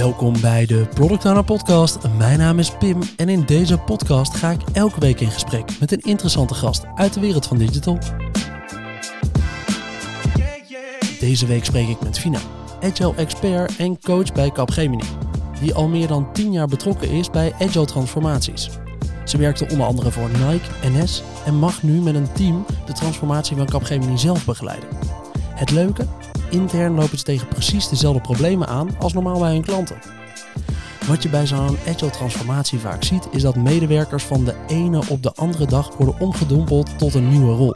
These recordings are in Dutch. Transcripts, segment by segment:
Welkom bij de Product Owner Podcast. Mijn naam is Pim en in deze podcast ga ik elke week in gesprek met een interessante gast uit de wereld van digital. Deze week spreek ik met Fina, Agile expert en coach bij Capgemini, die al meer dan 10 jaar betrokken is bij Agile transformaties. Ze werkte onder andere voor Nike, NS en mag nu met een team de transformatie van Capgemini zelf begeleiden. Het leuke? Intern lopen ze tegen precies dezelfde problemen aan als normaal bij hun klanten. Wat je bij zo'n agile transformatie vaak ziet, is dat medewerkers van de ene op de andere dag worden omgedompeld tot een nieuwe rol.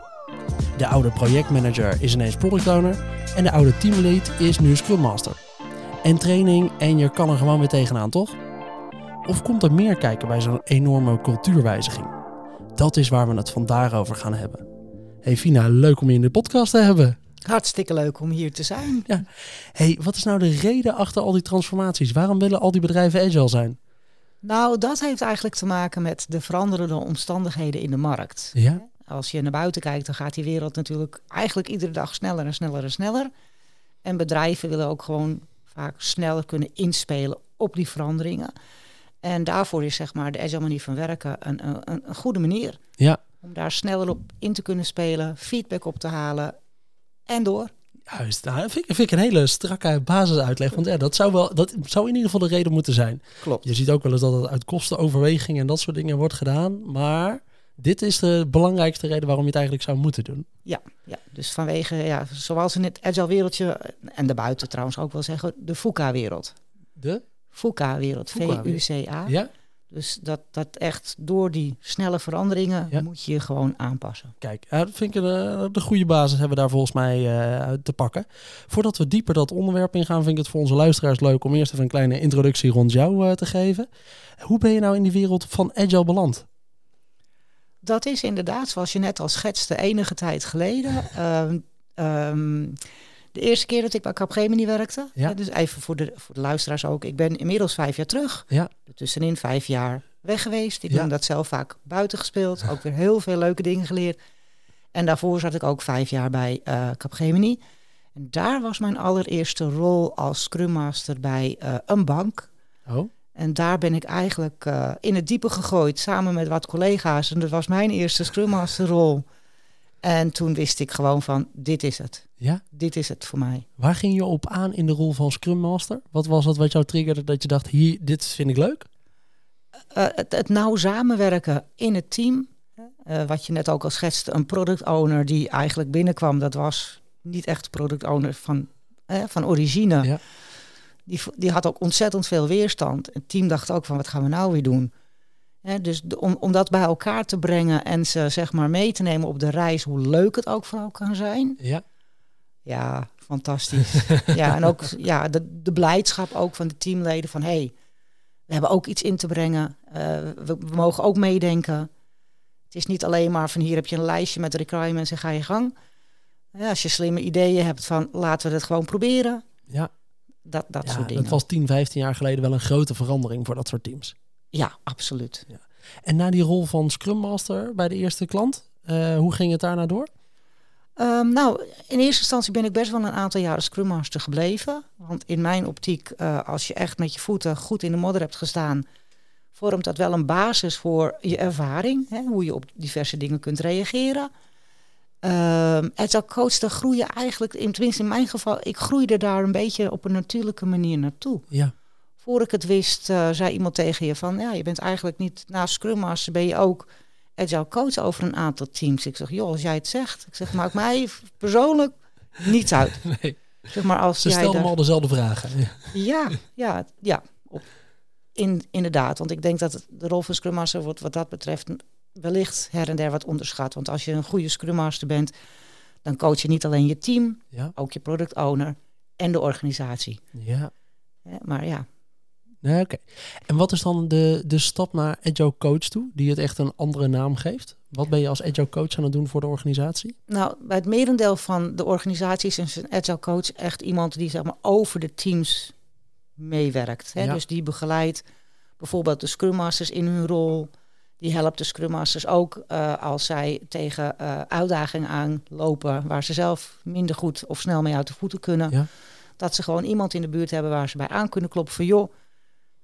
De oude projectmanager is ineens product owner en de oude teamlead is nu scrum master. En training en je kan er gewoon weer tegenaan, toch? Of komt er meer kijken bij zo'n enorme cultuurwijziging? Dat is waar we het vandaag over gaan hebben. Hey Fina, leuk om je in de podcast te hebben. Hartstikke leuk om hier te zijn. Ja. Hey, wat is nou de reden achter al die transformaties? Waarom willen al die bedrijven agile zijn? Nou, dat heeft eigenlijk te maken met de veranderende omstandigheden in de markt. Ja. Als je naar buiten kijkt, dan gaat die wereld natuurlijk eigenlijk iedere dag sneller en sneller en sneller. En bedrijven willen ook gewoon vaak sneller kunnen inspelen op die veranderingen. En daarvoor is zeg maar de agile manier van werken een, een, een goede manier. Ja. Om daar sneller op in te kunnen spelen, feedback op te halen en door. Juist, nou, dat vind, ik, vind ik een hele strakke basisuitleg. Want ja, dat zou, wel, dat zou in ieder geval de reden moeten zijn. Klopt. Je ziet ook wel eens dat het uit kostenoverweging en dat soort dingen wordt gedaan. Maar dit is de belangrijkste reden waarom je het eigenlijk zou moeten doen. Ja, ja. dus vanwege, ja, zoals in het agile wereldje, en daarbuiten trouwens ook wel zeggen, de FUCA-wereld. De? FUCA-wereld. V-U-C-A. Ja? Dus dat, dat echt door die snelle veranderingen Ja. moet je je gewoon aanpassen. Kijk, dat vind ik een, de goede basis hebben we daar volgens mij eh, te pakken. Voordat we dieper dat onderwerp ingaan, vind ik het voor onze luisteraars leuk om eerst even een kleine introductie rond jou eh, te geven. Hoe ben je nou in die wereld van agile beland? Dat is inderdaad, zoals je net al schetste, enige tijd geleden. Ehm, ehm, de eerste keer dat ik bij Capgemini werkte. Ja. hè, Dus even voor de, voor de luisteraars ook. Ik ben inmiddels vijf jaar terug. Ja. Tussenin vijf jaar weg geweest. Ik Ja. heb dat zelf vaak buiten gespeeld. Ook weer heel veel leuke dingen geleerd. En daarvoor zat ik ook vijf jaar bij eh Capgemini. En daar was mijn allereerste rol als Scrum Master bij eh, een bank. Oh, En daar ben ik eigenlijk eh, in het diepe gegooid samen met wat collega's. En dat was mijn eerste Scrum Master rol. En toen wist ik gewoon van, dit is het. ja? Dit is het voor mij. Waar ging je op aan in de rol van Scrum Master? Wat was het wat jou triggerde dat je dacht, hier, dit vind ik leuk? Eh, het, het nauw samenwerken in het team. Eh, wat je net ook al schetste, een product owner die eigenlijk binnenkwam. Dat was niet echt product owner van, eh, van origine. Ja. Die, die had ook ontzettend veel weerstand. Het team dacht ook van, wat gaan we nou weer doen? Dus om, om dat bij elkaar te brengen en ze zeg maar mee te nemen op de reis, hoe leuk het ook vooral kan zijn. Ja. Ja, fantastisch. ja, en ook ja, de, de blijdschap ook van de teamleden van hé, hey, we hebben ook iets in te brengen. Eh, we, we mogen ook meedenken. Het is niet alleen maar van hier heb je een lijstje met requirements en ga je gang. Ja, als je slimme ideeën hebt van laten we het gewoon proberen. Ja, Dat, dat ja soort dingen. dat was 10, 15 jaar geleden wel een grote verandering voor dat soort teams. Ja, absoluut. En na die rol van Scrum Master bij de eerste klant, eh, hoe ging het daarna door? Ehm, nou, in eerste instantie ben ik best wel een aantal jaren Scrum Master gebleven. Want in mijn optiek, eh, als je echt met je voeten goed in de modder hebt gestaan, vormt dat wel een basis voor je ervaring. Hè, hoe je op diverse dingen kunt reageren. Ehm agile coach, daar groei je eigenlijk, in, tenminste in mijn geval, ik groeide daar een beetje op een natuurlijke manier naartoe. Ja, Voor ik het wist, eh, zei iemand tegen je van, ja, je bent eigenlijk niet, naast Scrum Master ben je ook agile coach over een aantal teams. Ik zeg, joh, als jij het zegt. Ik zeg, maakt mij persoonlijk niets uit. nee. Zeg maar als Ze jij stelden daar- me al dezelfde vragen. Ja. Ja, ja, ja. Op, in, inderdaad, want ik denk dat het- de rol van Scrum Master wordt wat dat betreft wellicht her en der wat onderschat. Want als je een goede Scrum Master bent, dan coach je niet alleen je team, Ja, ook je product owner en de organisatie. ja. Hè, Maar ja, Nee, oké. En wat is dan de, de stap naar Agile Coach toe, die het echt een andere naam geeft? Wat ben je als Agile Coach aan het doen voor de organisatie? Nou, bij het merendeel van de organisaties is een agile coach echt iemand die zeg maar over de teams meewerkt. Hè? Ja. Dus die begeleidt bijvoorbeeld de Scrum Masters in hun rol. Die helpt de Scrum Masters ook eh, als zij tegen eh, uitdagingen aanlopen waar ze zelf minder goed of snel mee uit de voeten kunnen. Ja. Dat ze gewoon iemand in de buurt hebben waar ze bij aan kunnen kloppen van joh,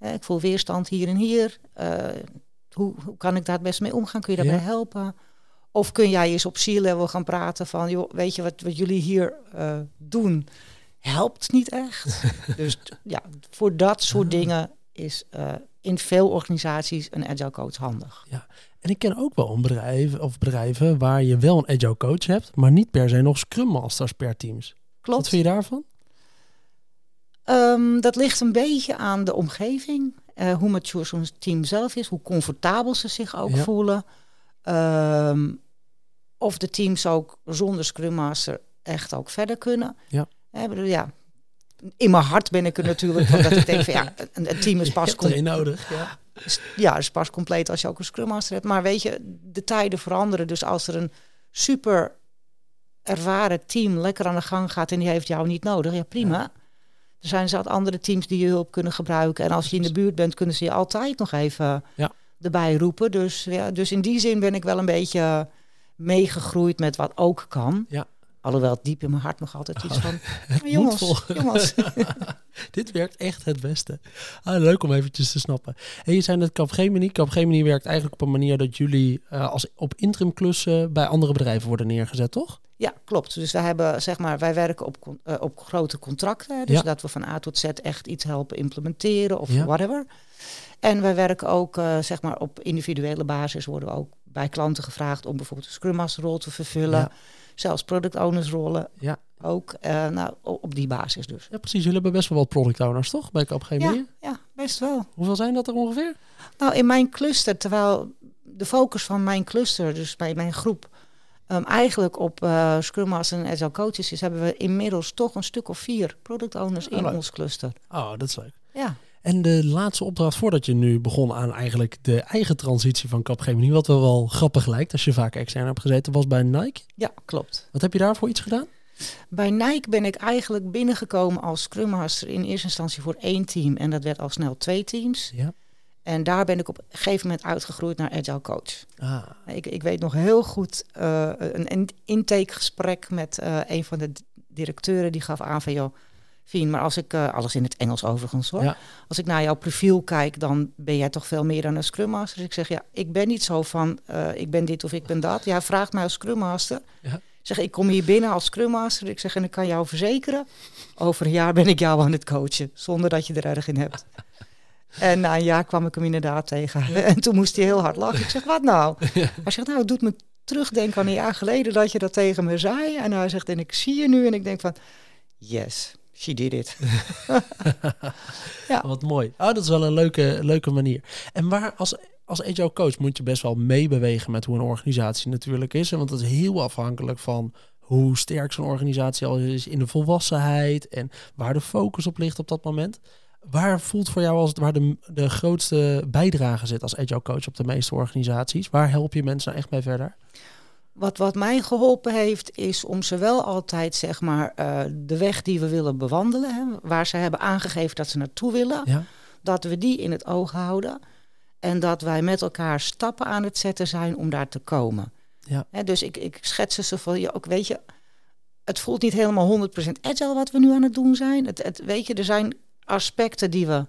ik voel weerstand hier en hier. Eh, hoe, hoe kan ik daar het best mee omgaan? Kun je daarbij Ja. helpen? Of kun jij eens op C-level gaan praten van joh, weet je wat, wat jullie hier eh, doen? Helpt niet echt. dus ja, voor dat soort Ah. dingen is eh, in veel organisaties een agile coach handig. En ik ken ook wel een bedrijf of bedrijven waar je wel een agile coach hebt, maar niet per se nog scrum masters per teams. Wat Klopt. vind je daarvan? Ehm, dat ligt een beetje aan de omgeving. eh, hoe mature zo'n team zelf is. Hoe comfortabel ze zich ook Ja. voelen. Ehm, of de teams ook zonder Scrum Master echt ook verder kunnen. Ja. Eh, bedoel, ja. In mijn hart ben ik er natuurlijk van dat ik denk van ja, een, een team is pas, hebt com- één nodig. Ja. ja, is pas compleet als je ook een Scrum Master hebt. Maar weet je, de tijden veranderen. Dus als er een super ervaren team lekker aan de gang gaat en die heeft jou niet nodig, ja prima. Er zijn zat andere teams die je hulp kunnen gebruiken. En als je in de buurt bent, kunnen ze je altijd nog even Ja. erbij roepen. Dus, ja, dus in die zin ben ik wel een beetje meegegroeid met wat ook kan. Ja. Alhoewel diep in mijn hart nog altijd iets van... Het "Maar jongens, jongens. Dit werkt echt het beste. Ah, leuk om eventjes te snappen. En je zei net Capgemini. Capgemini werkt eigenlijk op een manier dat jullie eh, als op interim klussen bij andere bedrijven worden neergezet, toch? Ja, klopt. Dus wij hebben, zeg maar, wij werken op, eh, op grote contracten. Dus Ja. dat we van A tot Z echt iets helpen implementeren of Ja. whatever. En wij werken ook, eh, zeg maar, op individuele basis worden we ook bij klanten gevraagd om bijvoorbeeld een Scrum Master rol te vervullen. Ja. Zelfs product owners rollen Ja. ook. eh, nou, op die basis dus. Ja, precies. Jullie hebben best wel wat product owners, toch? Bij Capgemini. Ja, ja, best wel. Hoeveel zijn dat er ongeveer? Nou, in mijn cluster, terwijl de focus van mijn cluster, dus bij mijn groep, ehm, eigenlijk op eh Scrum Master en Agile Coaches is, hebben we inmiddels toch een stuk of vier product owners Ah, in leuk. ons cluster. Oh, dat is leuk. Ja. En de laatste opdracht voordat je nu begon aan eigenlijk de eigen transitie van Capgemini, wat wel wel grappig lijkt als je vaak extern hebt gezeten, was bij Nike. Ja, klopt. Wat heb je daarvoor iets gedaan? Bij Nike ben ik eigenlijk binnengekomen als Scrum Master in eerste instantie voor één team. En dat werd al snel twee teams. Ja. En daar ben ik op een gegeven moment uitgegroeid naar Agile Coach. Ah, Ik, ik weet nog heel goed eh, een in- intakegesprek met eh, een van de directeuren. Die gaf aan van, joh, Fien, maar als ik, eh, alles in het Engels overigens hoor. Ja. Als ik naar jouw profiel kijk, dan ben jij toch veel meer dan een Scrum Master. Dus ik zeg, ja, ik ben niet zo van, eh, ik ben dit of ik ben dat. Jij vraagt mij als Scrum Master. Ja. Zeg, ik kom hier binnen als Scrum Master. Ik zeg, en ik kan jou verzekeren, over een jaar ben ik jou aan het coachen. Zonder dat je er erg in hebt. En na een jaar kwam ik hem inderdaad tegen. En toen moest hij heel hard lachen. Ik zeg, wat nou? Hij zegt, nou, het doet me terugdenken aan een jaar geleden dat je dat tegen me zei. En hij zegt, en ik zie je nu. En ik denk van, yes, she did it. Ja. Wat mooi. Ah, dat is wel een leuke, leuke manier. En waar als, als agile coach moet je best wel meebewegen met hoe een organisatie natuurlijk is. Want dat is heel afhankelijk van hoe sterk zo'n organisatie al is in de volwassenheid en waar de focus op ligt op dat moment. Waar voelt voor jou als het waar de, de grootste bijdrage zit als agile coach op de meeste organisaties? Waar help je mensen nou echt mee verder? Wat, wat mij geholpen heeft, is om ze wel altijd, zeg maar, eh, de weg die we willen bewandelen, hè, waar ze hebben aangegeven dat ze naartoe willen, Ja, dat we die in het oog houden. En dat wij met elkaar stappen aan het zetten zijn om daar te komen. Ja. Hè, dus ik, ik schets ze van, ja, ook weet je, het voelt niet helemaal 100% agile wat we nu aan het doen zijn. Het, het, weet je, er zijn aspecten die we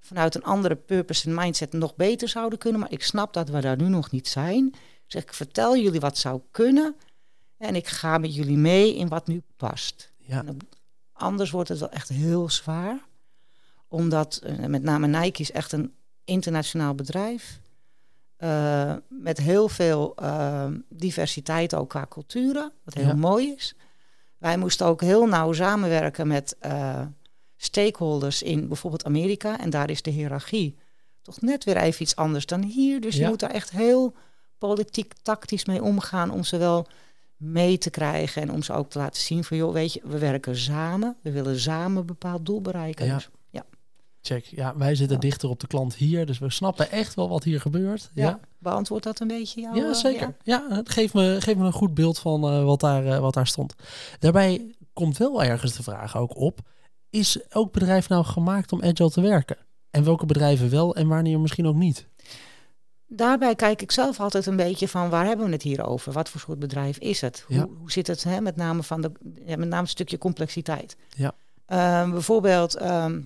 vanuit een andere purpose en mindset nog beter zouden kunnen. Maar ik snap dat we daar nu nog niet zijn. Zeg, ik vertel jullie wat zou kunnen. En ik ga met jullie mee in wat nu past. ja, Anders wordt het wel echt heel zwaar. Omdat eh, met name Nike is echt een internationaal bedrijf. eh, met heel veel eh, diversiteit ook qua culturen. Wat heel Ja. mooi is. Wij moesten ook heel nauw samenwerken met eh, stakeholders in bijvoorbeeld Amerika. En daar is de hiërarchie toch net weer even iets anders dan hier. Dus je moet daar echt heel politiek tactisch mee omgaan om ze wel mee te krijgen en om ze ook te laten zien van joh, weet je, we werken samen, we willen samen een bepaald doel bereiken. Ja. Dus, check. Ja, wij zitten Ja. dichter op de klant hier, dus we snappen echt wel wat hier gebeurt. ja. Ja, beantwoordt dat een beetje jou? Ja, eh, zeker. Ja, het geeft me, geeft me een goed beeld van eh, wat, daar, eh, wat daar stond. Daarbij komt wel ergens de vraag ook op: is elk bedrijf nou gemaakt om agile te werken? En welke bedrijven wel en wanneer misschien ook niet? Daarbij kijk ik zelf altijd een beetje van waar hebben we het hier over? Wat voor soort bedrijf is het? Hoe, Ja. hoe zit het hè, met name van de, met name een stukje complexiteit? Ja. Ehm, bijvoorbeeld, ehm,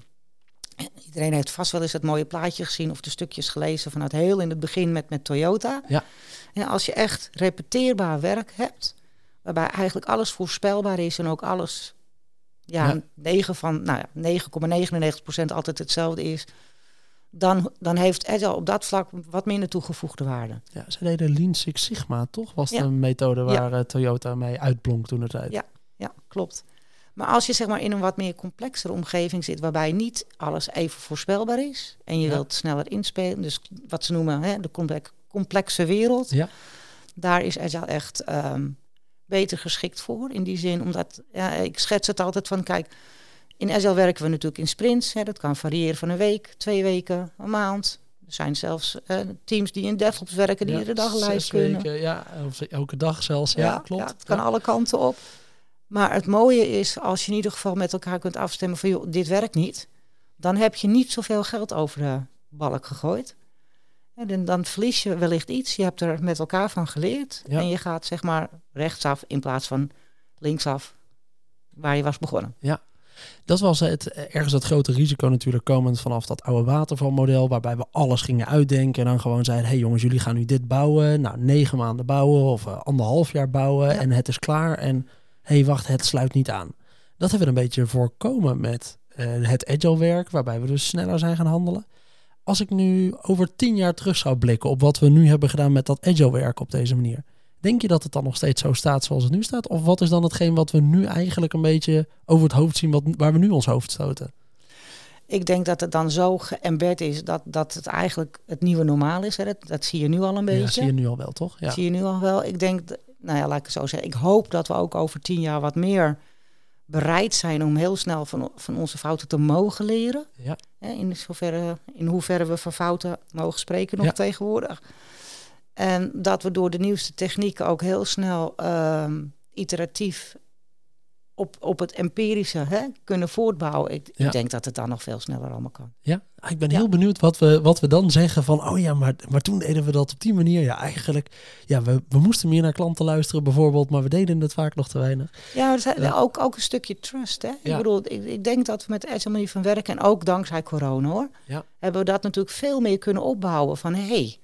iedereen heeft vast wel eens het mooie plaatje gezien of de stukjes gelezen vanuit heel in het begin met, met Toyota. Ja. En als je echt repeteerbaar werk hebt, waarbij eigenlijk alles voorspelbaar is en ook alles ja, Ja. 9 van, nou ja, 9,99% altijd hetzelfde is, dan, dan heeft Agile op dat vlak wat minder toegevoegde waarde. Ja, ze deden Lean Six Sigma, toch? Was Ja. de methode waar eh, Toyota mee uitblonk toen het tijd. Ja. Ja, klopt. Maar als je zeg maar in een wat meer complexere omgeving zit, waarbij niet alles even voorspelbaar is en je Ja. wilt sneller inspelen, dus wat ze noemen hè, de complex- complexe wereld, Ja. daar is Agile echt ehm, beter geschikt voor. In die zin, omdat ja, ik schets het altijd van, kijk, in Agile werken we natuurlijk in sprints. Hè, dat kan variëren van een week, twee weken, een maand. Er zijn zelfs eh, teams die in DevOps werken die Ja, iedere dag live zes kunnen. weken, ja, of elke dag zelfs. Ja, klopt. het kan Ja. alle kanten op. Maar het mooie is, als je in ieder geval met elkaar kunt afstemmen van, joh, dit werkt niet. Dan heb je niet zoveel geld over de balk gegooid. En dan, verlies je wellicht iets. Je hebt er met elkaar van geleerd. Ja. En je gaat zeg maar rechtsaf in plaats van linksaf waar je was begonnen. Dat was het, ergens het grote risico natuurlijk komend vanaf dat oude watervalmodel, waarbij we alles gingen uitdenken en dan gewoon zeiden, hey jongens, jullie gaan nu dit bouwen, nou negen maanden bouwen of eh, anderhalf jaar bouwen Ja. en het is klaar en hey wacht, het sluit niet aan. Dat hebben we een beetje voorkomen met eh, het agile werk, waarbij we dus sneller zijn gaan handelen. Als ik nu over tien jaar terug zou blikken op wat we nu hebben gedaan met dat agile werk op deze manier, Denk je dat het dan nog steeds zo staat zoals het nu staat? Of wat is dan hetgeen wat we nu eigenlijk een beetje over het hoofd zien, wat, waar we nu ons hoofd stoten? Ik denk dat het dan zo geëmbed is dat, dat het eigenlijk het nieuwe normaal is. Hè. Dat, dat zie je nu al een beetje. Ja, zie je nu al wel, toch? Ja. Zie je nu al wel. Ik denk, nou ja, laat ik het zo zeggen. Ik hoop dat we ook over tien jaar wat meer bereid zijn om heel snel van, van onze fouten te mogen leren. Ja. Hè, in, zoverre, in hoeverre we van fouten mogen spreken nog Ja. tegenwoordig. En dat we door de nieuwste technieken ook heel snel ehm, iteratief op, op het empirische hè, kunnen voortbouwen. Ik, Ja. ik denk dat het dan nog veel sneller allemaal kan. Ja, Ah, ik ben Ja. heel benieuwd wat we, wat we dan zeggen van, oh ja, maar, maar toen deden we dat op die manier. Ja, eigenlijk, ja, we, we moesten meer naar klanten luisteren bijvoorbeeld, maar we deden het vaak nog te weinig. Ja, zijn Ja. Ook, ook een stukje trust. Hè? Ik bedoel, ik, ik denk dat we met de agile manier van werken, en ook dankzij corona hoor, hebben we dat natuurlijk veel meer kunnen opbouwen. Van hé, hey,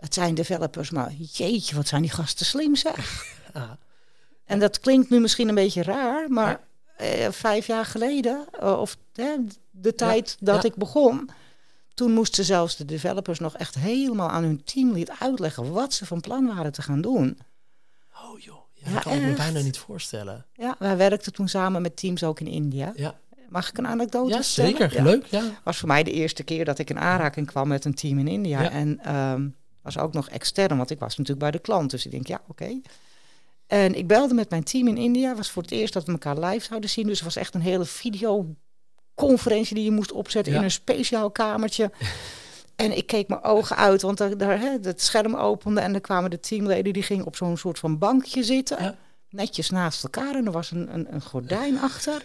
het zijn developers, maar jeetje, wat zijn die gasten slim zeg. Ah, En dat klinkt nu misschien een beetje raar, maar eh, vijf jaar geleden, eh, of de tijd dat ja. ik begon, toen moesten zelfs de developers nog echt helemaal aan hun teamlead uitleggen wat ze van plan waren te gaan doen. oh joh, ja, dat kan ik me bijna niet voorstellen. Ja, wij werkten toen samen met teams ook in India. Ja, Mag ik een anekdote ja zeker. Leuk, ja. was voor mij de eerste keer dat ik in aanraking kwam met een team in India. Ja. En ehm, was ook nog extern, want ik was natuurlijk bij de klant. Dus ik denk, ja, oké. En ik belde met mijn team in India. was voor het eerst dat we elkaar live zouden zien. Dus het was echt een hele videoconferentie die je moest opzetten Ja. in een speciaal kamertje. En ik keek mijn ogen uit, want daar, daar, hè, het scherm opende en er kwamen de teamleden. Die gingen op zo'n soort van bankje zitten. Ja. Netjes naast elkaar en er was een, een, een gordijn achter.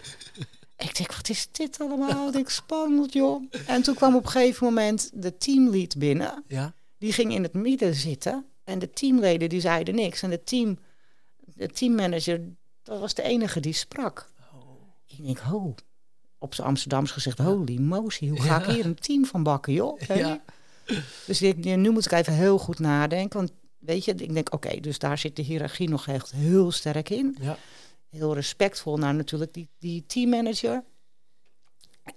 Ik denk, wat is dit allemaal? Ik denk, spannend, joh. En toen kwam op een gegeven moment de teamlead binnen. Ja, Die ging in het midden zitten. En de teamleden die zeiden niks. En de, team, de teammanager, dat was de enige die sprak. Ik denk, ho. Op zijn Amsterdams gezegd, holy motie, hoe ga ik Ja. hier een team van bakken, joh? Ja. Dus ik, nu moet ik even heel goed nadenken. Want weet je, ik denk, oké, dus daar zit de hiërarchie nog echt heel sterk in ja. heel respectvol naar natuurlijk die, die teammanager.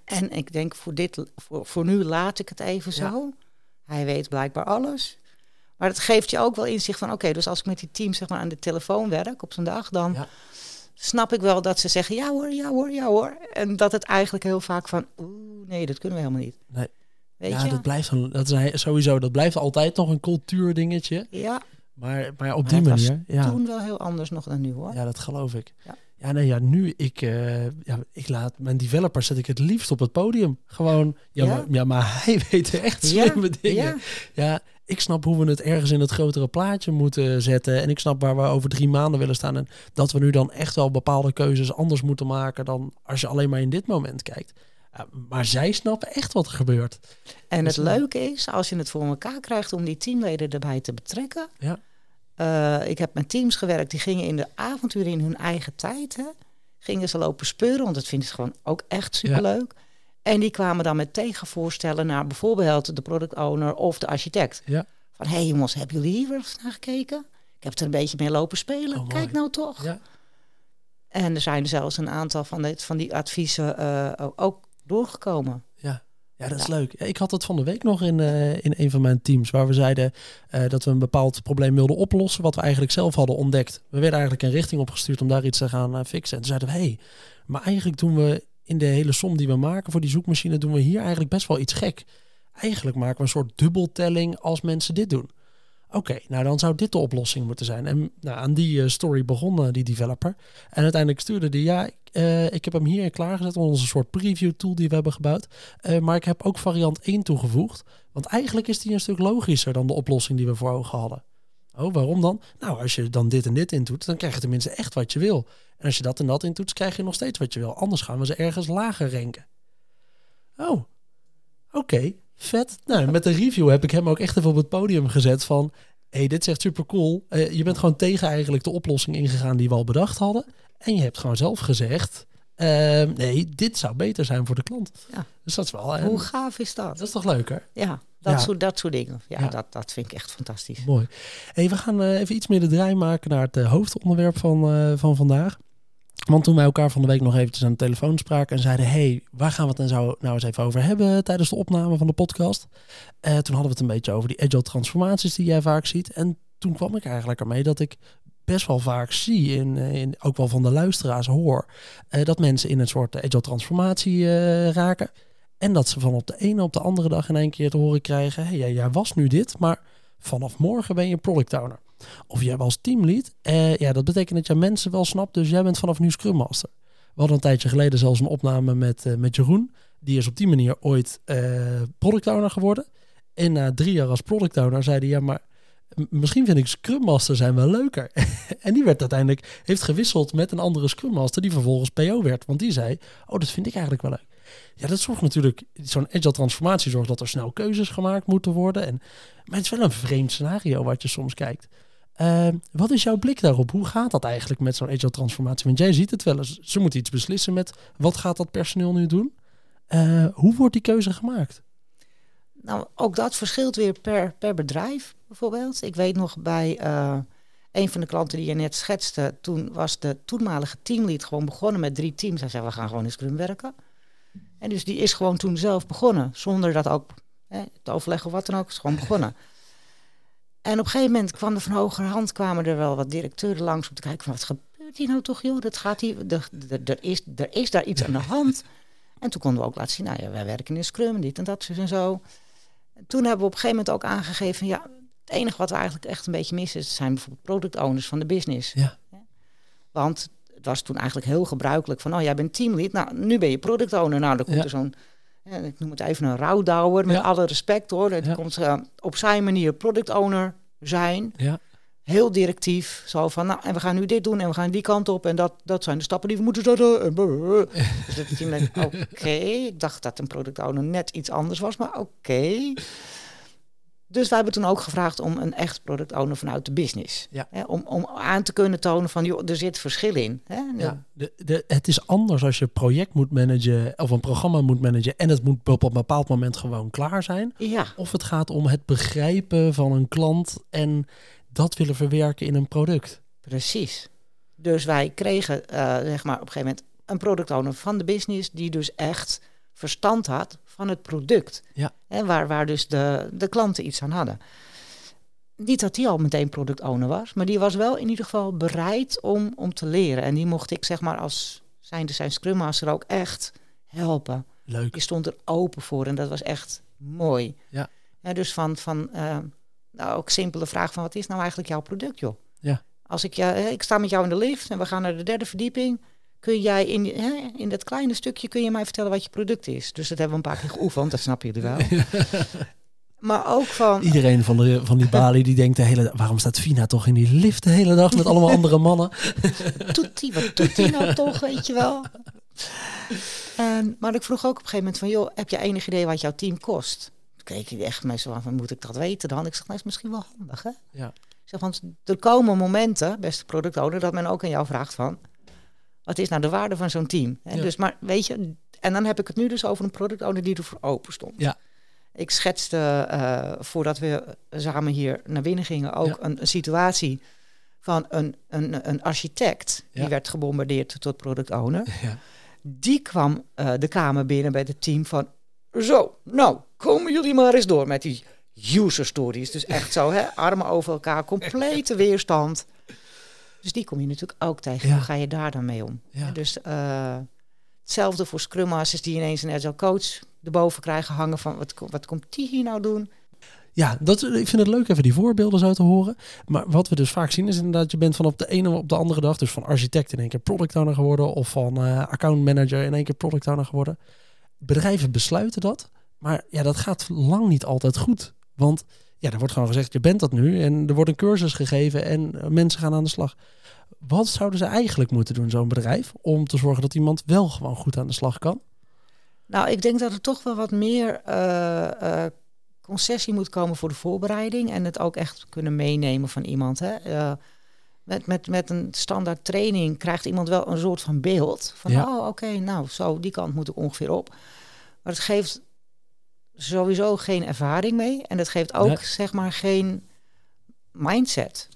En ik denk, voor, dit, voor, voor nu laat ik het even Ja. zo. Hij weet blijkbaar alles. Maar het geeft je ook wel inzicht van, oké, dus als ik met die team zeg maar aan de telefoon werk op zo'n dag, dan Ja. snap ik wel dat ze zeggen, ja hoor, ja hoor, ja hoor. En dat het eigenlijk heel vaak van, oeh, nee, dat kunnen we helemaal niet. Nee. Weet ja, je? dat blijft een, dat is sowieso, dat blijft altijd nog een cultuurdingetje. ja, Maar, maar op Maar die het was manier, ja. toen wel heel anders nog dan nu hoor. Ja, dat geloof ik. Ja. Ja, nee, ja, nu ik, eh, ja, ik laat mijn developer zet ik het liefst op het podium. Gewoon, ja, Ja. Maar, ja maar hij weet echt Ja, slimme dingen. ja. Ja. ik snap hoe we het ergens in het grotere plaatje moeten zetten. En ik snap waar we over drie maanden willen staan. En dat we nu dan echt wel bepaalde keuzes anders moeten maken dan als je alleen maar in dit moment kijkt. Ja, maar zij snappen echt wat er gebeurt. En het Dus, leuke is, als je het voor elkaar krijgt om die teamleden erbij te betrekken. Ja. Eh, ik heb met teams gewerkt, die gingen in de avonturen in hun eigen tijd. Hè, gingen ze lopen speuren, want dat vinden ze gewoon ook echt superleuk. En die kwamen dan met tegenvoorstellen naar bijvoorbeeld de product owner of de architect. Ja. Van, hé hey jongens, hebben jullie hier eens naar gekeken? Ik heb er een beetje mee lopen spelen. Oh. Kijk nou toch. Ja. En er zijn zelfs een aantal van, dit, van die adviezen eh, ook doorgekomen. Ja. Dat is leuk. Ja, ik had het van de week nog in, eh, in een van mijn teams, waar we zeiden eh, dat we een bepaald probleem wilden oplossen, wat we eigenlijk zelf hadden ontdekt. We werden eigenlijk een richting opgestuurd om daar iets te gaan eh, fixen. En toen zeiden we, hé, hey, maar eigenlijk doen we in de hele som die we maken voor die zoekmachine, doen we hier eigenlijk best wel iets gek. Eigenlijk maken we een soort dubbeltelling als mensen dit doen. Oké, nou dan zou dit de oplossing moeten zijn. En nou, aan die story begon die developer. En uiteindelijk stuurde die, ja, eh, ik heb hem hier klaargezet, onze soort preview tool die we hebben gebouwd. Eh, maar ik heb ook variant 1 toegevoegd. Want eigenlijk is die een stuk logischer dan de oplossing die we voor ogen hadden. Oh, waarom dan? Nou, als je dan dit en dit intoet, dan krijg je tenminste echt wat je wil. En als je dat en dat intoet, krijg je nog steeds wat je wil. Anders gaan we ze ergens lager ranken. Oh, oké, vet. Nou, met de review heb ik hem ook echt even op het podium gezet van... hey, dit is echt super cool. Eh, je bent gewoon tegen eigenlijk de oplossing ingegaan die we al bedacht hadden. En je hebt gewoon zelf gezegd... ehm, nee, dit zou beter zijn voor de klant. Ja. Dus dat is wel... Hoe gaaf is dat? dat is toch leuker? Ja, dat, Ja. Soort, dat soort dingen. Ja, Ja. Dat, dat vind ik echt fantastisch. Mooi. Hey, we gaan eh, even iets meer de draai maken naar het eh, hoofdonderwerp van, eh, van vandaag. Want toen wij elkaar van de week nog eventjes aan de telefoon spraken en zeiden: hey, waar gaan we het dan zo nou eens even over hebben tijdens de opname van de podcast? Toen hadden we het een beetje over die agile transformaties die jij vaak ziet. En toen kwam ik eigenlijk ermee dat ik best wel vaak zie, in, eh, in, ook wel van de luisteraars hoor, eh, dat mensen in een soort agile transformatie eh, raken. En dat ze van op de ene op de andere dag in één keer te horen krijgen: hey, jij, was nu dit, maar vanaf morgen ben je product owner. Of jij was teamlead. Ja, dat betekent dat jij mensen wel snapt, dus jij bent vanaf nu Scrum Master. We hadden een tijdje geleden zelfs een opname met, met Jeroen. Die is op die manier ooit product owner geworden. En na drie jaar als product owner zei hij, ja, maar misschien vind ik Scrum Master zijn wel leuker. en die werd uiteindelijk, heeft gewisseld met een andere Scrum Master die vervolgens PO werd. Want die zei, oh, dat vind ik eigenlijk wel leuk. Ja, dat zorgt natuurlijk, zo'n agile transformatie zorgt dat er snel keuzes gemaakt moeten worden. En, maar het is wel een vreemd scenario wat je soms kijkt. Ehm, wat is jouw blik daarop? Hoe gaat dat eigenlijk met zo'n agile transformatie? Want jij ziet het wel eens. Ze moeten iets beslissen met wat gaat dat personeel nu doen? Eh, hoe wordt die keuze gemaakt? Nou, ook dat verschilt weer per, per bedrijf bijvoorbeeld. Ik weet nog bij eh, een van de klanten die je net schetste, toen was de toenmalige teamlead gewoon begonnen met drie teams. Hij zei, we gaan gewoon in Scrum werken. En dus die is gewoon toen zelf begonnen, zonder dat ook hè, te overleggen of wat dan ook, is gewoon begonnen. En op een gegeven moment kwam er van hogerhand, kwamen er wel wat directeuren langs om te kijken van wat gebeurt hier nou toch joh, dat gaat hier, er, is, er is daar iets aan de hand. En toen konden we ook laten zien, nou ja, wij werken in Scrum, dit en dat en zo. En toen hebben we op een gegeven moment ook aangegeven, ja, het enige wat we eigenlijk echt een beetje missen, zijn bijvoorbeeld product owners van de business. Ja. Want het was toen eigenlijk heel gebruikelijk van, oh jij bent teamlead, nou nu ben je product owner. Nou, dan komt Ja. er zo'n, ik noem het even een rouwdouwer, met Ja. alle respect hoor. Het komt eh, op zijn manier product owner zijn Ja, heel directief. Zo van, nou, en we gaan nu dit doen en we gaan die kant op. En dat, dat zijn de stappen die we moeten zetten. Dus dat je denkt, oké. Ik dacht dat een product owner net iets anders was, maar oké. Dus wij hebben toen ook gevraagd om een echt product owner vanuit de business. Ja. Hè, om, om aan te kunnen tonen van, joh, er zit verschil in. Hè? ja. De, de, het is anders als je een project moet managen of een programma moet managen en het moet op een bepaald moment gewoon klaar zijn. ja. Of het gaat om het begrijpen van een klant en dat willen verwerken in een product. Precies. Dus wij kregen eh, zeg maar op een gegeven moment een product owner van de business die dus echt verstand had van het product. Ja. En waar, waar dus de, de klanten iets aan hadden. Niet dat die al meteen product owner was, maar die was wel in ieder geval bereid om, om te leren. En die mocht ik zeg maar als zijnde zijn Scrum Master ook echt helpen. Leuk. Die stond er open voor en dat was echt mooi. Ja. dus van, van eh, nou, ook simpele vraag van wat is nou eigenlijk jouw product, joh? Ja. Als ik, ja, ik sta met jou in de lift en we gaan naar de derde verdieping. Kun jij in, hè, in dat kleine stukje kun je mij vertellen wat je product is? Dus dat hebben we een paar keer geoefend, dat snap je wel. maar ook van, Iedereen van, de, van die balie die denkt de hele dag, waarom staat Fina toch in die lift de hele dag met allemaal andere mannen? doet die, wat doet die nou toch, weet je wel? En, maar ik vroeg ook op een gegeven moment van, joh, heb je enig idee wat jouw team kost? Keek hij echt zo aan van, moet ik dat weten dan? Ik zeg, nou is misschien wel handig, hè? Ja. Ik zeg, want er komen momenten, beste product owner, dat men ook aan jou vraagt van, wat is nou de waarde van zo'n team? En Ja. Dus, maar weet je, en dan heb ik het nu dus over een product owner die ervoor open stond. Ja. Ik schetste, eh, voordat we samen hier naar binnen gingen, ook Ja. een, een situatie van een, een, een architect. Ja. Die werd gebombardeerd tot product owner. Ja. Die kwam eh, de kamer binnen bij het team van... Zo, nou, komen jullie maar eens door met die user stories. Dus echt zo, hè, armen over elkaar, complete weerstand. Dus die kom je natuurlijk ook tegen. Ja. Hoe ga je daar dan mee om? Ja. Dus eh, hetzelfde voor Scrum Masters die ineens een agile coach erboven krijgen hangen van... Wat, wat komt die hier nou doen? Ja, dat, ik vind het leuk even die voorbeelden zo te horen. Maar wat we dus vaak zien is inderdaad, je bent van op de ene op de andere dag, dus van architect in één keer product owner geworden of van eh account manager in één keer product owner geworden. Bedrijven besluiten dat, maar ja, dat gaat lang niet altijd goed. Want ja, er wordt gewoon gezegd, je bent dat nu en er wordt een cursus gegeven en eh, mensen gaan aan de slag. Wat zouden ze eigenlijk moeten doen, zo'n bedrijf, om te zorgen dat iemand wel gewoon goed aan de slag kan? Nou, ik denk dat er toch wel wat meer eh, eh, concessie moet komen voor de voorbereiding. En het ook echt kunnen meenemen van iemand. Hè? Met, met, met een standaard training krijgt iemand wel een soort van beeld. Van, Ja. oh, oké, nou, zo, die kant moet ik ongeveer op. Maar het geeft sowieso geen ervaring mee. En het geeft ook, Nee. zeg maar, geen mindset.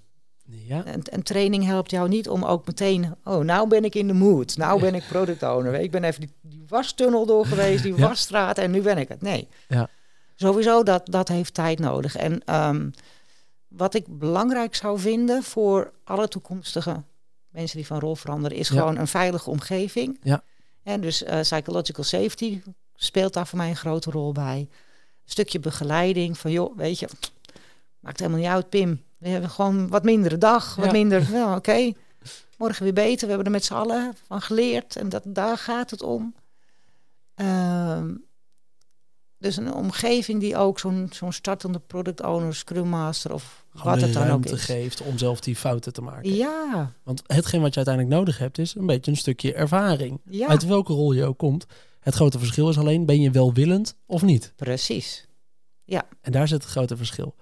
Ja, Een, een training helpt jou niet om ook meteen, oh, nou ben ik in de mood. Nou ben ik product owner. Ik ben even die, die wastunnel door geweest, die Ja. wasstraat en nu ben ik het. Nee. Ja. Sowieso, dat, dat heeft tijd nodig. En ehm, wat ik belangrijk zou vinden voor alle toekomstige mensen die van rol veranderen, is Ja. gewoon een veilige omgeving. Ja. En dus eh, psychological safety speelt daar voor mij een grote rol bij. Een stukje begeleiding van, joh, weet je, maakt helemaal niet uit, Pim. We hebben gewoon wat mindere dag, wat Ja. minder. Nou, oké, morgen weer beter. We hebben er met z'n allen van geleerd en dat, daar gaat het om. Ehm, dus een omgeving die ook zo'n zo'n startende product owner, scrum master of wat de het dan ook is. geeft om zelf die fouten te maken. Ja, Want hetgeen wat je uiteindelijk nodig hebt, is een beetje een stukje ervaring. ja, Uit welke rol je ook komt. Het grote verschil is alleen, ben je welwillend of niet? precies. En daar zit het grote verschil.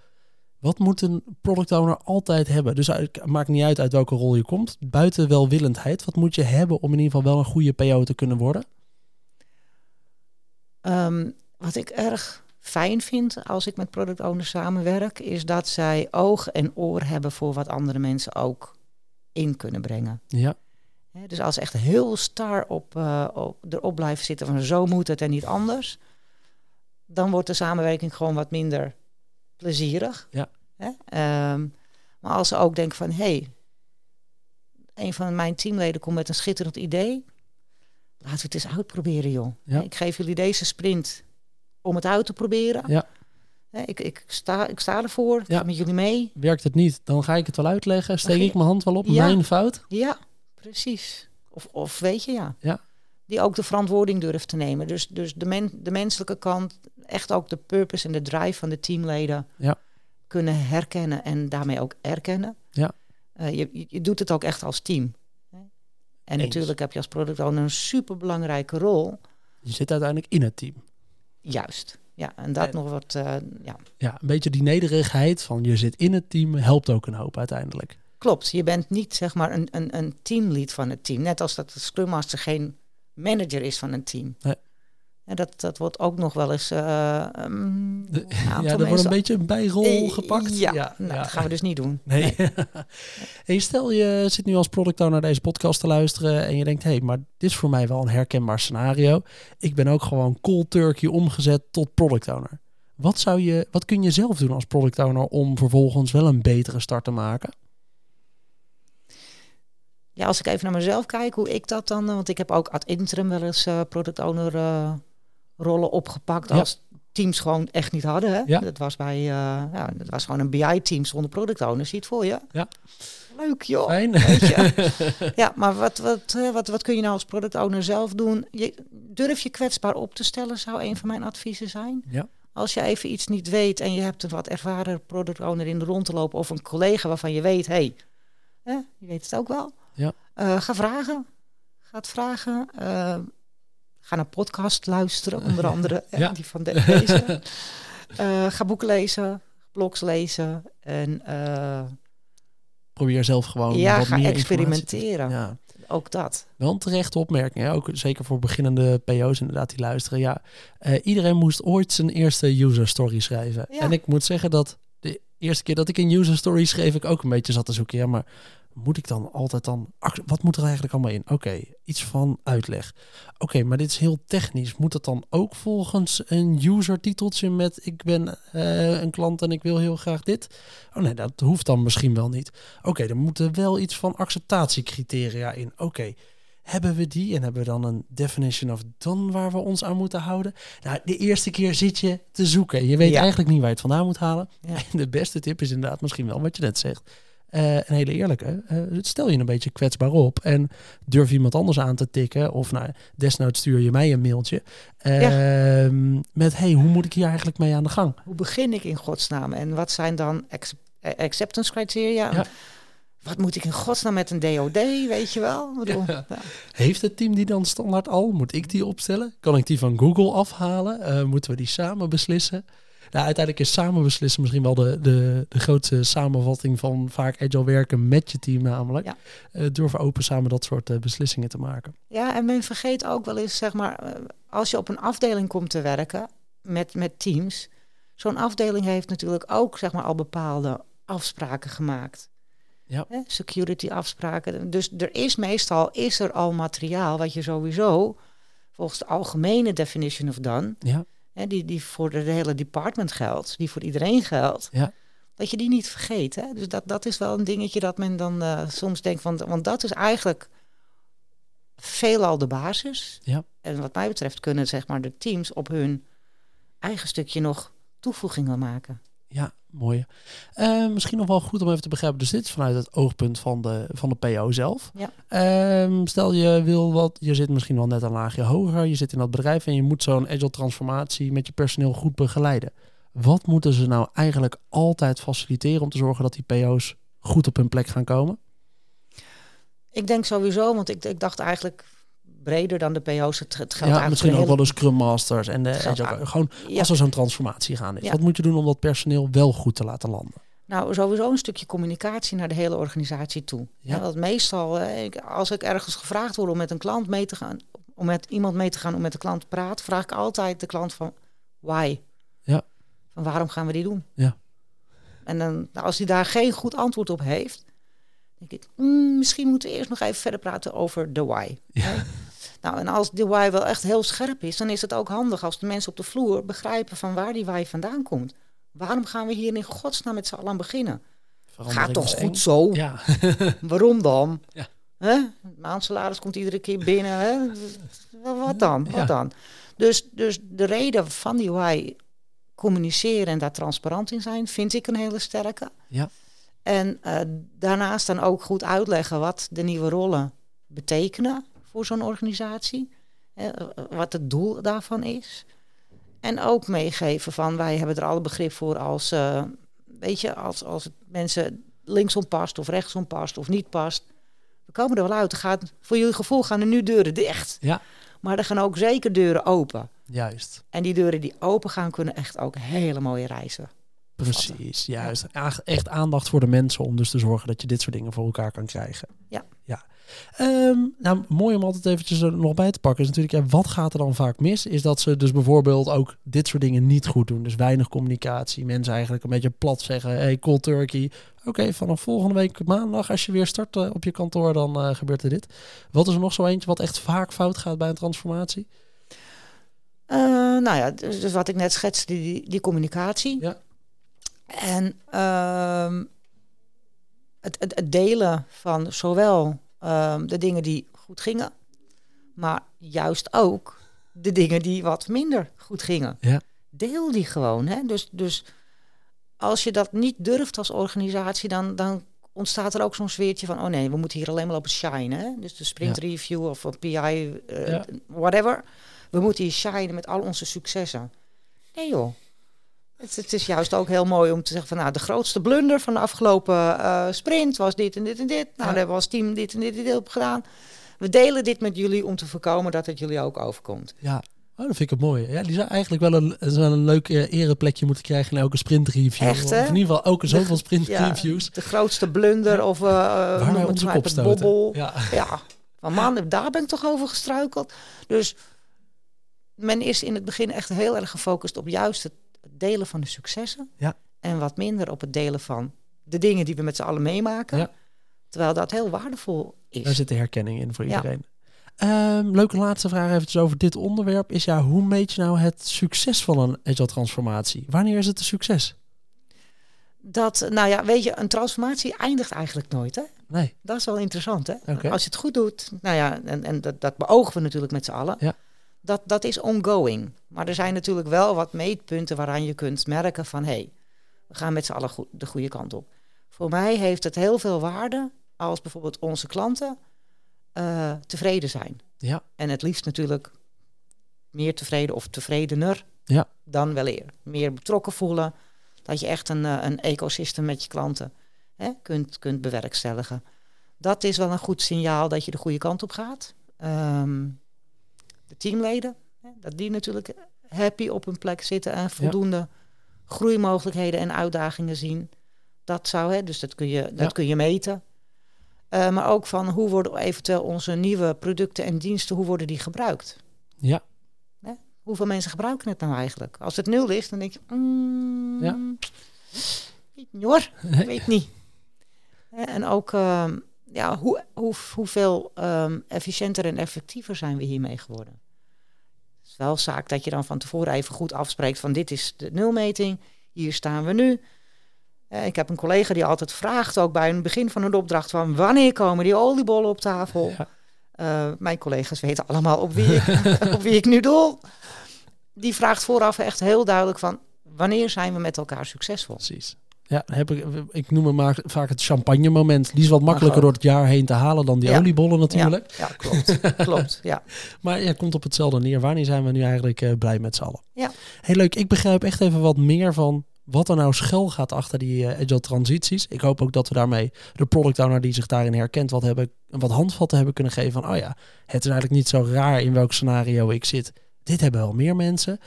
Wat moet een product owner altijd hebben? Dus het maakt niet uit uit welke rol je komt. Buiten welwillendheid, wat moet je hebben om in ieder geval wel een goede PO te kunnen worden? Ehm, wat ik erg fijn vind als ik met product owners samenwerk, is dat zij oog en oor hebben voor wat andere mensen ook in kunnen brengen. Ja, dus als ze echt heel star op, eh, op, erop blijven zitten van zo moet het en niet anders, dan wordt de samenwerking gewoon wat minder plezierig. Ja. Ehm, maar als ze ook denken van hé, hey, een van mijn teamleden komt met een schitterend idee, laten we het eens uitproberen joh. Ja. Ik geef jullie deze sprint om het uit te proberen. Ja. Ik, ik, sta, ik sta ervoor, ik Ja. ga met jullie mee. werkt het niet, dan ga ik het wel uitleggen. Steek ik mijn hand wel op, Ja. mijn fout. Ja, precies. Of, of weet je, ja. Ja. Die ook de verantwoording durft te nemen. Dus, dus de, men, de menselijke kant, echt ook de purpose en de drive van de teamleden Ja. kunnen herkennen en daarmee ook erkennen. Ja. Eh, je, je- doet het ook echt als team. En Eens. natuurlijk heb je als product owner een superbelangrijke rol. Je zit uiteindelijk in het team. Juist. Ja, en dat En- nog wat, eh, ja. Ja, een beetje die nederigheid van je zit in het team helpt ook een hoop uiteindelijk. Klopt, je bent niet zeg maar een, een, een teamlead van het team. Net als dat de Scrum Master geen manager is van een team. Nee. En dat, dat wordt ook nog wel eens. eh, ehm, De- ja, er wordt een beetje een bijrol Eh, gepakt. Ja, ja, nou, ja. dat gaan we dus niet doen. Nee. hey, stel je zit nu als product owner naar deze podcast te luisteren en je denkt, hé, hey, maar dit is voor mij wel een herkenbaar scenario. Ik ben ook gewoon cold turkey omgezet tot product owner. Wat, zou je, wat kun je zelf doen als product owner om vervolgens wel een betere start te maken? Ja, als ik even naar mezelf kijk, hoe ik dat dan. eh, Want ik heb ook ad interim wel eens eh, product owner rollen opgepakt. Als teams gewoon echt niet hadden. Hè? Ja. Dat was bij. eh, ja, dat was gewoon een BI-team zonder product owner. Zie je het voor je? Ja. Leuk joh. Fijn. Weet je. Ja, maar wat, wat, eh, wat, wat kun je nou als product owner zelf doen? Je, durf je kwetsbaar op te stellen, zou een van mijn adviezen zijn. Ja. Als je even iets niet weet en je hebt een wat ervaren product owner in de rond te lopen of een collega waarvan je weet, hé, hey, je weet het ook wel. Ja. Eh, ga vragen. Ga het vragen. Ga naar podcast luisteren, onder andere. Ja. Die van de, deze. Eh, ga boeken lezen, blogs lezen en eh, Probeer zelf gewoon ja, wat ga meer experimenteren. Ja. ook dat. Wel een terechte opmerking, hè? ook zeker voor beginnende PO's inderdaad die luisteren. Ja, eh, iedereen moest ooit zijn eerste user story schrijven. Ja. En ik moet zeggen dat de eerste keer dat ik een user story schreef, ik ook een beetje zat te zoeken. Ja, maar moet ik dan altijd dan... Wat moet er eigenlijk allemaal in? Oké, iets van uitleg. Oké, maar dit is heel technisch. Moet het dan ook volgens een user titeltje met ik ben eh, een klant en ik wil heel graag dit? Oh nee, dat hoeft dan misschien wel niet. Oké, er moeten wel iets van acceptatiecriteria in. Oké, hebben we die en hebben we dan een definition of done waar we ons aan moeten houden? Nou, de eerste keer zit je te zoeken. Je weet Ja. eigenlijk niet waar je het vandaan moet halen. Ja. En de beste tip is inderdaad misschien wel wat je net zegt. Eh, een hele eerlijke. eh, stel je een beetje kwetsbaar op en durf iemand anders aan te tikken. Of nou, desnoods stuur je mij een mailtje. ehm, Met hey, hoe moet ik hier eigenlijk mee aan de gang? Hoe begin ik in godsnaam? En wat zijn dan eh, acceptance criteria? Ja. Wat moet ik in godsnaam met een DOD, weet je wel? Bedoel, Ja. Heeft het team die dan standaard al? Moet ik die opstellen? Kan ik die van Google afhalen? Moeten we die samen beslissen? Nou, uiteindelijk is samen beslissen misschien wel de, de, de grootste samenvatting van vaak agile werken met je team namelijk. Ja. Durven open samen dat soort eh, beslissingen te maken. Ja, en men vergeet ook wel eens, zeg maar, eh, als je op een afdeling komt te werken met, met teams, zo'n afdeling heeft natuurlijk ook, zeg maar, al bepaalde afspraken gemaakt. Ja. Hè, security afspraken. Dus er is meestal, is er al materiaal wat je sowieso, volgens de algemene definition of done, Ja, hè, die, die voor de hele department geldt, die voor iedereen geldt, Ja. dat je die niet vergeet. Hè? Dus dat, dat is wel een dingetje dat men dan eh, soms denkt van, want dat is eigenlijk veelal de basis. Ja. En wat mij betreft kunnen zeg maar de teams op hun eigen stukje nog toevoegingen maken. Ja mooi. Eh, misschien nog wel goed om even te begrijpen. Dus dit is vanuit het oogpunt van de, van de PO zelf. Ja. Ehm, stel je wil wat, je zit misschien wel net een laagje hoger. Je zit in dat bedrijf en je moet zo'n agile transformatie met je personeel goed begeleiden. Wat moeten ze nou eigenlijk altijd faciliteren om te zorgen dat die PO's goed op hun plek gaan komen? Ik denk sowieso, want ik, ik dacht eigenlijk breder dan de PO's. Het, het geldt ja, misschien ook wel de Scrum Masters en de Gewoon Ja. als er zo'n transformatie gaan is. Ja. Wat moet je doen om dat personeel wel goed te laten landen? Nou, sowieso een stukje communicatie naar de hele organisatie toe. Ja. Want meestal, eh, als ik ergens gevraagd word om met een klant mee te gaan, om met iemand mee te gaan om met de klant te praten, vraag ik altijd de klant van why? Ja. Van waarom gaan we die doen? Ja. En dan, als hij daar geen goed antwoord op heeft, denk ik, "Hmm, misschien moeten we eerst nog even verder praten over de why. Ja. Nou, en als de why wel echt heel scherp is, dan is het ook handig als de mensen op de vloer begrijpen van waar die why vandaan komt. Waarom gaan we hier in godsnaam met z'n allen aan beginnen? Gaat toch goed zo? Ja, Waarom dan? Ja. Hè? Maandsalaris komt iedere keer binnen. Hè? Wat dan? Ja. Wat dan? Dus, dus de reden van die why communiceren en daar transparant in zijn, vind ik een hele sterke. Ja. En eh, daarnaast dan ook goed uitleggen wat de nieuwe rollen betekenen voor zo'n organisatie. Hè, wat het doel daarvan is. En ook meegeven van wij hebben er alle begrip voor als, eh, weet je, als, als het mensen linksom past of rechtsom past of niet past. We komen er wel uit. Er gaat, voor jullie gevoel gaan er nu deuren dicht. Ja. Maar er gaan ook zeker deuren open. juist. En die deuren die open gaan, kunnen echt ook hele mooie reizen. Precies, juist. Ja, Echt aandacht voor de mensen om dus te zorgen dat je dit soort dingen voor elkaar kan krijgen. Ja. Ehm, nou, mooi om altijd eventjes er nog bij te pakken is natuurlijk, ja, wat gaat er dan vaak mis? Is dat ze dus bijvoorbeeld ook dit soort dingen niet goed doen. Dus weinig communicatie. Mensen eigenlijk een beetje plat zeggen, hey, cold turkey. Oké, vanaf volgende week maandag, als je weer start eh, op je kantoor, dan eh, gebeurt er dit. Wat is er nog zo eentje wat echt vaak fout gaat bij een transformatie? Eh, nou ja, dus, dus wat ik net schetste, die, die communicatie. Ja. En ehm, het, het, het delen van zowel ehm, de dingen die goed gingen, maar juist ook de dingen die wat minder goed gingen. Ja. Deel die gewoon. Hè? Dus, dus als je dat niet durft als organisatie, dan, dan ontstaat er ook zo'n sfeertje van, oh nee, we moeten hier alleen maar lopen shinen. Hè? Dus de sprint Ja. review of een PI, eh, Ja. whatever. We moeten hier shinen met al onze successen. Nee joh. Het, het is juist ook heel mooi om te zeggen van nou, de grootste blunder van de afgelopen eh, sprint was dit en dit en dit. Nou, Ja. daar hebben we als team dit en dit en dit op gedaan. We delen dit met jullie om te voorkomen dat het jullie ook overkomt. Ja, oh, dat vind ik het mooi. Ja, die zou eigenlijk wel een, een leuk eh, ereplekje moeten krijgen in elke sprint review. Echt, hè? Of in ieder geval elke zoveel sprint Ja, reviews. de grootste blunder of uh, Waar wij onze kop bobbel. Ja. Ja, Van man, daar ben ik toch over gestruikeld. Dus men is in het begin echt heel erg gefocust op juist het delen van de successen. Ja. En wat minder op het delen van de dingen die we met z'n allen meemaken. Ja. Terwijl dat heel waardevol is. Daar zit de herkenning in voor Ja. iedereen. Ehm, leuke laatste vraag eventjes over dit onderwerp. Is ja, hoe meet je nou het succes van een agile transformatie? Wanneer is het een succes? Dat, nou ja, weet je, een transformatie eindigt eigenlijk nooit. Hè? Nee. Dat is wel interessant, hè? Als je het goed doet, nou ja, en, en dat, dat beogen we natuurlijk met z'n allen. Ja. Dat, dat is ongoing. Maar er zijn natuurlijk wel wat meetpunten waaraan je kunt merken van... hé, hey, we gaan met z'n allen goed, de goede kant op. Voor mij heeft het heel veel waarde als bijvoorbeeld onze klanten eh, tevreden zijn. Ja. En het liefst natuurlijk meer tevreden of tevredener Ja. dan wel eer. Meer betrokken voelen. Dat je echt een, eh, een ecosysteem met je klanten hè, kunt, kunt bewerkstelligen. Dat is wel een goed signaal dat je de goede kant op gaat. Ehm, de teamleden, hè, dat die natuurlijk happy op hun plek zitten en voldoende groeimogelijkheden en uitdagingen zien. Dat zou, hè, dus dat kun je, dat Ja. kun je meten. Eh, maar ook van hoe worden eventueel onze nieuwe producten en diensten, hoe worden die gebruikt? Ja. Hoeveel mensen gebruiken het nou eigenlijk? Als het nul is, dan denk je, mm, Ja. weet niet hoor, weet niet. Hè, En ook, ehm, ja, hoe, hoe, hoeveel ehm, efficiënter en effectiever zijn we hiermee geworden? Het is wel zaak dat je dan van tevoren even goed afspreekt van dit is de nulmeting, hier staan we nu. Eh, ik heb een collega die altijd vraagt, ook bij het begin van een opdracht, van wanneer komen die oliebollen op tafel? Ja. Eh, mijn collega's weten allemaal op wie, ik, op wie ik nu doel. Die vraagt vooraf echt heel duidelijk van wanneer zijn we met elkaar succesvol? Precies. Ja, heb ik, ik noem het maar vaak het champagne moment. Die is wat makkelijker ook. door het jaar heen te halen dan die Ja. oliebollen natuurlijk. Ja, ja klopt. klopt. Ja. Maar ja, komt op hetzelfde neer. Wanneer zijn we nu eigenlijk eh, blij met z'n allen? Ja. Heel leuk. Ik begrijp echt even wat meer van wat er nou schuil gaat achter die eh, agile transities. Ik hoop ook dat we daarmee de product owner die zich daarin herkent, wat, hebben, wat handvatten hebben kunnen geven van, oh ja, het is eigenlijk niet zo raar in welk scenario ik zit. Dit hebben wel meer mensen.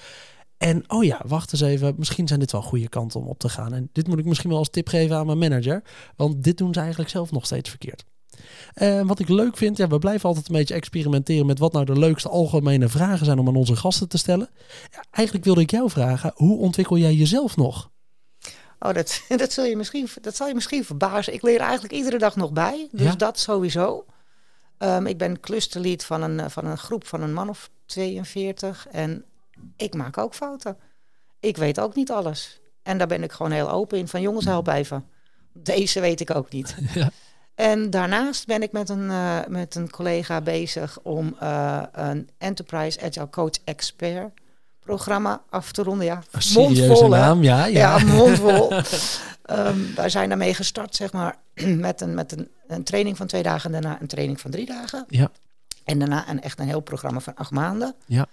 En oh ja, wacht eens even, misschien zijn dit wel goede kanten om op te gaan. En dit moet ik misschien wel als tip geven aan mijn manager, want dit doen ze eigenlijk zelf nog steeds verkeerd. Eh, wat ik leuk vind, ja, we blijven altijd een beetje experimenteren met wat nou de leukste algemene vragen zijn om aan onze gasten te stellen. Ja, eigenlijk wilde ik jou vragen, hoe ontwikkel jij jezelf nog? Oh, dat, dat, zul je misschien, dat zal je misschien verbazen. Ik leer eigenlijk iedere dag nog bij. Dus Ja? dat sowieso. Ehm, ik ben clusterlead van een, van een groep van een man of 42. En ik maak ook fouten. Ik weet ook niet alles. En daar ben ik gewoon heel open in. Van jongens, help even. Deze weet ik ook niet. Ja. En daarnaast ben ik met een, eh, met een collega bezig om eh, een Enterprise Agile Coach Expert programma af te ronden. Ja, mondvol, naam, ja. ja. Ja, mondvol. Ehm, wij zijn daarmee gestart, zeg maar, met, een, met een, een training van twee dagen en daarna een training van drie dagen. Ja. En daarna een, echt een heel programma van acht maanden. Ja.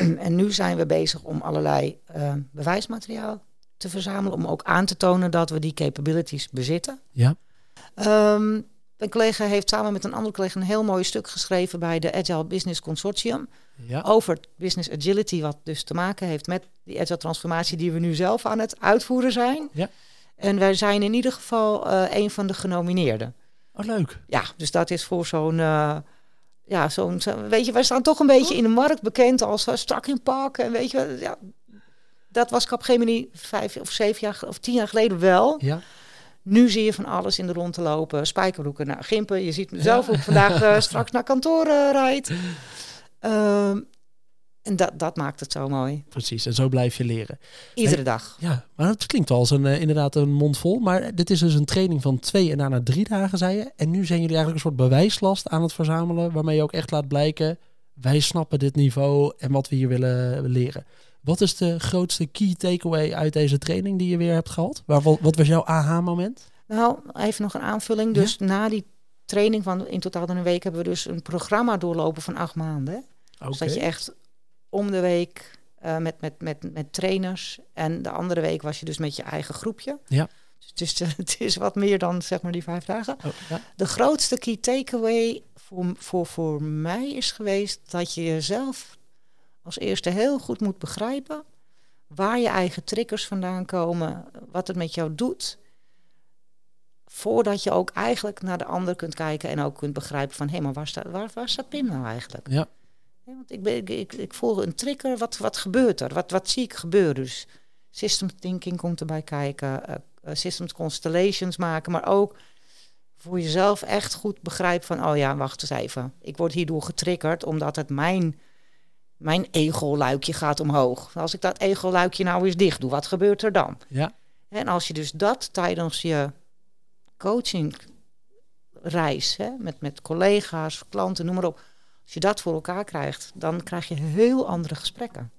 en nu zijn we bezig om allerlei ehm, bewijsmateriaal te verzamelen, om ook aan te tonen dat we die capabilities bezitten. Ja. Ehm, een collega heeft samen met een andere collega een heel mooi stuk geschreven bij de Agile Business Consortium Ja. over business agility, wat dus te maken heeft met die agile transformatie die we nu zelf aan het uitvoeren zijn. Ja. En wij zijn in ieder geval eh, een van de genomineerden. Oh, leuk. Ja, dus dat is voor zo'n, eh, ja, zo'n, zo- weet je, wij staan toch een beetje in de markt bekend als uh, strak in pak. En weet je, ja, dat was Capgemini vijf of zeven jaar of tien jaar geleden wel. Ja. Nu zie je van alles in de rond te lopen. Spijkerbroeken naar Gimpen. Je ziet mezelf ook vandaag eh, straks naar kantoor eh, rijdt. Ehm, en dat, dat maakt het zo mooi. Precies. En zo blijf je leren. Iedere dag. Ja, maar het klinkt wel als een, eh, inderdaad een mond vol. Maar dit is dus een training van twee en daarna drie dagen, zei je. En nu zijn jullie eigenlijk een soort bewijslast aan het verzamelen. Waarmee je ook echt laat blijken, wij snappen dit niveau en wat we hier willen leren. Wat is de grootste key takeaway uit deze training die je weer hebt gehad? Waar, wat, was jouw aha-moment? Nou, even nog een aanvulling. Dus na die training van in totaal dan een week hebben we dus een programma doorlopen van acht maanden. Oké. Dus dat je echt om de week eh, met, met, met, met trainers. En de andere week was je dus met je eigen groepje. Ja. Dus het is, het is wat meer dan zeg maar die vijf dagen. Oh, ja. De grootste key takeaway voor, voor, voor mij is geweest dat je jezelf als eerste heel goed moet begrijpen waar je eigen triggers vandaan komen, wat het met jou doet. Voordat je ook eigenlijk naar de ander kunt kijken en ook kunt begrijpen van hé, maar waar staat, waar, waar staat Pim nou eigenlijk? Ja. Want ik, ben, ik, ik, een trigger, wat, wat gebeurt er? Wat, wat zie ik gebeuren? Dus system thinking komt erbij kijken, uh, systems constellations maken, maar ook voor jezelf echt goed begrijpen van oh ja, wacht eens even. Ik word hierdoor getriggerd omdat het mijn, mijn ego-luikje gaat omhoog. Als ik dat ego-luikje nou eens dicht doe, wat gebeurt er dan? Ja. En als je dus dat tijdens je coachingreis, hè, met, met collega's, klanten, noem maar op. Als je dat voor elkaar krijgt, dan krijg je heel andere gesprekken.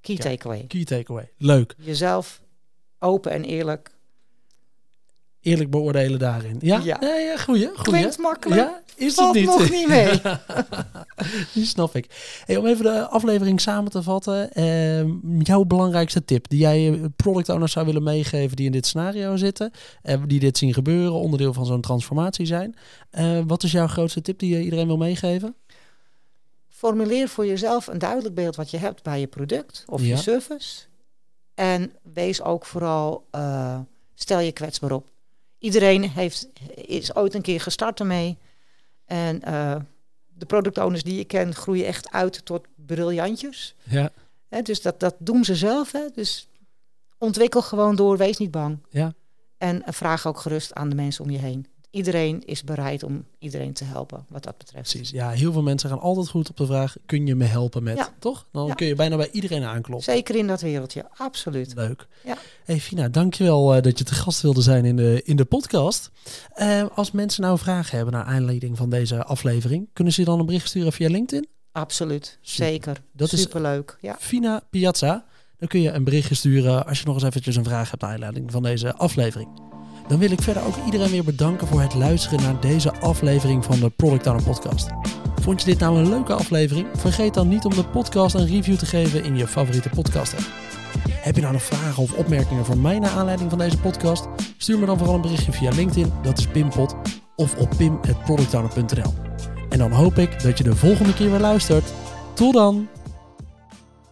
Key Ja. takeaway. Key takeaway. Leuk. Jezelf open en eerlijk. Eerlijk beoordelen daarin. Ja? Ja. Ja, ja goeie. goeie. Klinkt makkelijk. Ja, is Valt het niet? nog niet mee. Die snap ik. Hey, om even de aflevering samen te vatten. ehm, jouw belangrijkste tip die jij eh, product owners zou willen meegeven die in dit scenario zitten. en die dit zien gebeuren, onderdeel van zo'n transformatie zijn. Eh, wat is jouw grootste tip die je iedereen wil meegeven? Formuleer voor jezelf een duidelijk beeld wat je hebt bij je product of Ja. je service. En wees ook vooral, eh, stel je kwetsbaar op. Iedereen heeft, is ooit een keer gestart ermee. En eh, de product owners die je kent groeien echt uit tot briljantjes. Ja. Dus dat, dat doen ze zelf. Hè? Dus ontwikkel gewoon door, wees niet bang. Ja. En eh, vraag ook gerust aan de mensen om je heen. Iedereen is bereid om iedereen te helpen wat dat betreft. Precies. Ja, heel veel mensen gaan altijd goed op de vraag: kun je me helpen met? Ja. Toch? Dan Ja. kun je bijna bij iedereen aankloppen. Zeker in dat wereldje, absoluut. Leuk. Ja. Hey Fina, dankjewel uh, dat je te gast wilde zijn in de, in de podcast. Uh, als mensen nou vragen hebben naar aanleiding van deze aflevering, kunnen ze dan een bericht sturen via LinkedIn? Absoluut, Super. zeker. Dat is Superleuk, ja. Fina Piazza. Dan kun je een berichtje sturen als je nog eens eventjes een vraag hebt naar aanleiding van deze aflevering. Dan wil ik verder ook iedereen weer bedanken voor het luisteren naar deze aflevering van de Product Owner Podcast. Vond je dit nou een leuke aflevering? Vergeet dan niet om de podcast een review te geven in je favoriete podcast app. Heb je nou nog vragen of opmerkingen voor mij naar aanleiding van deze podcast? Stuur me dan vooral een berichtje via LinkedIn, dat is Pimpot, of op pim.productowner.nl. En dan hoop ik dat je de volgende keer weer luistert. Tot dan!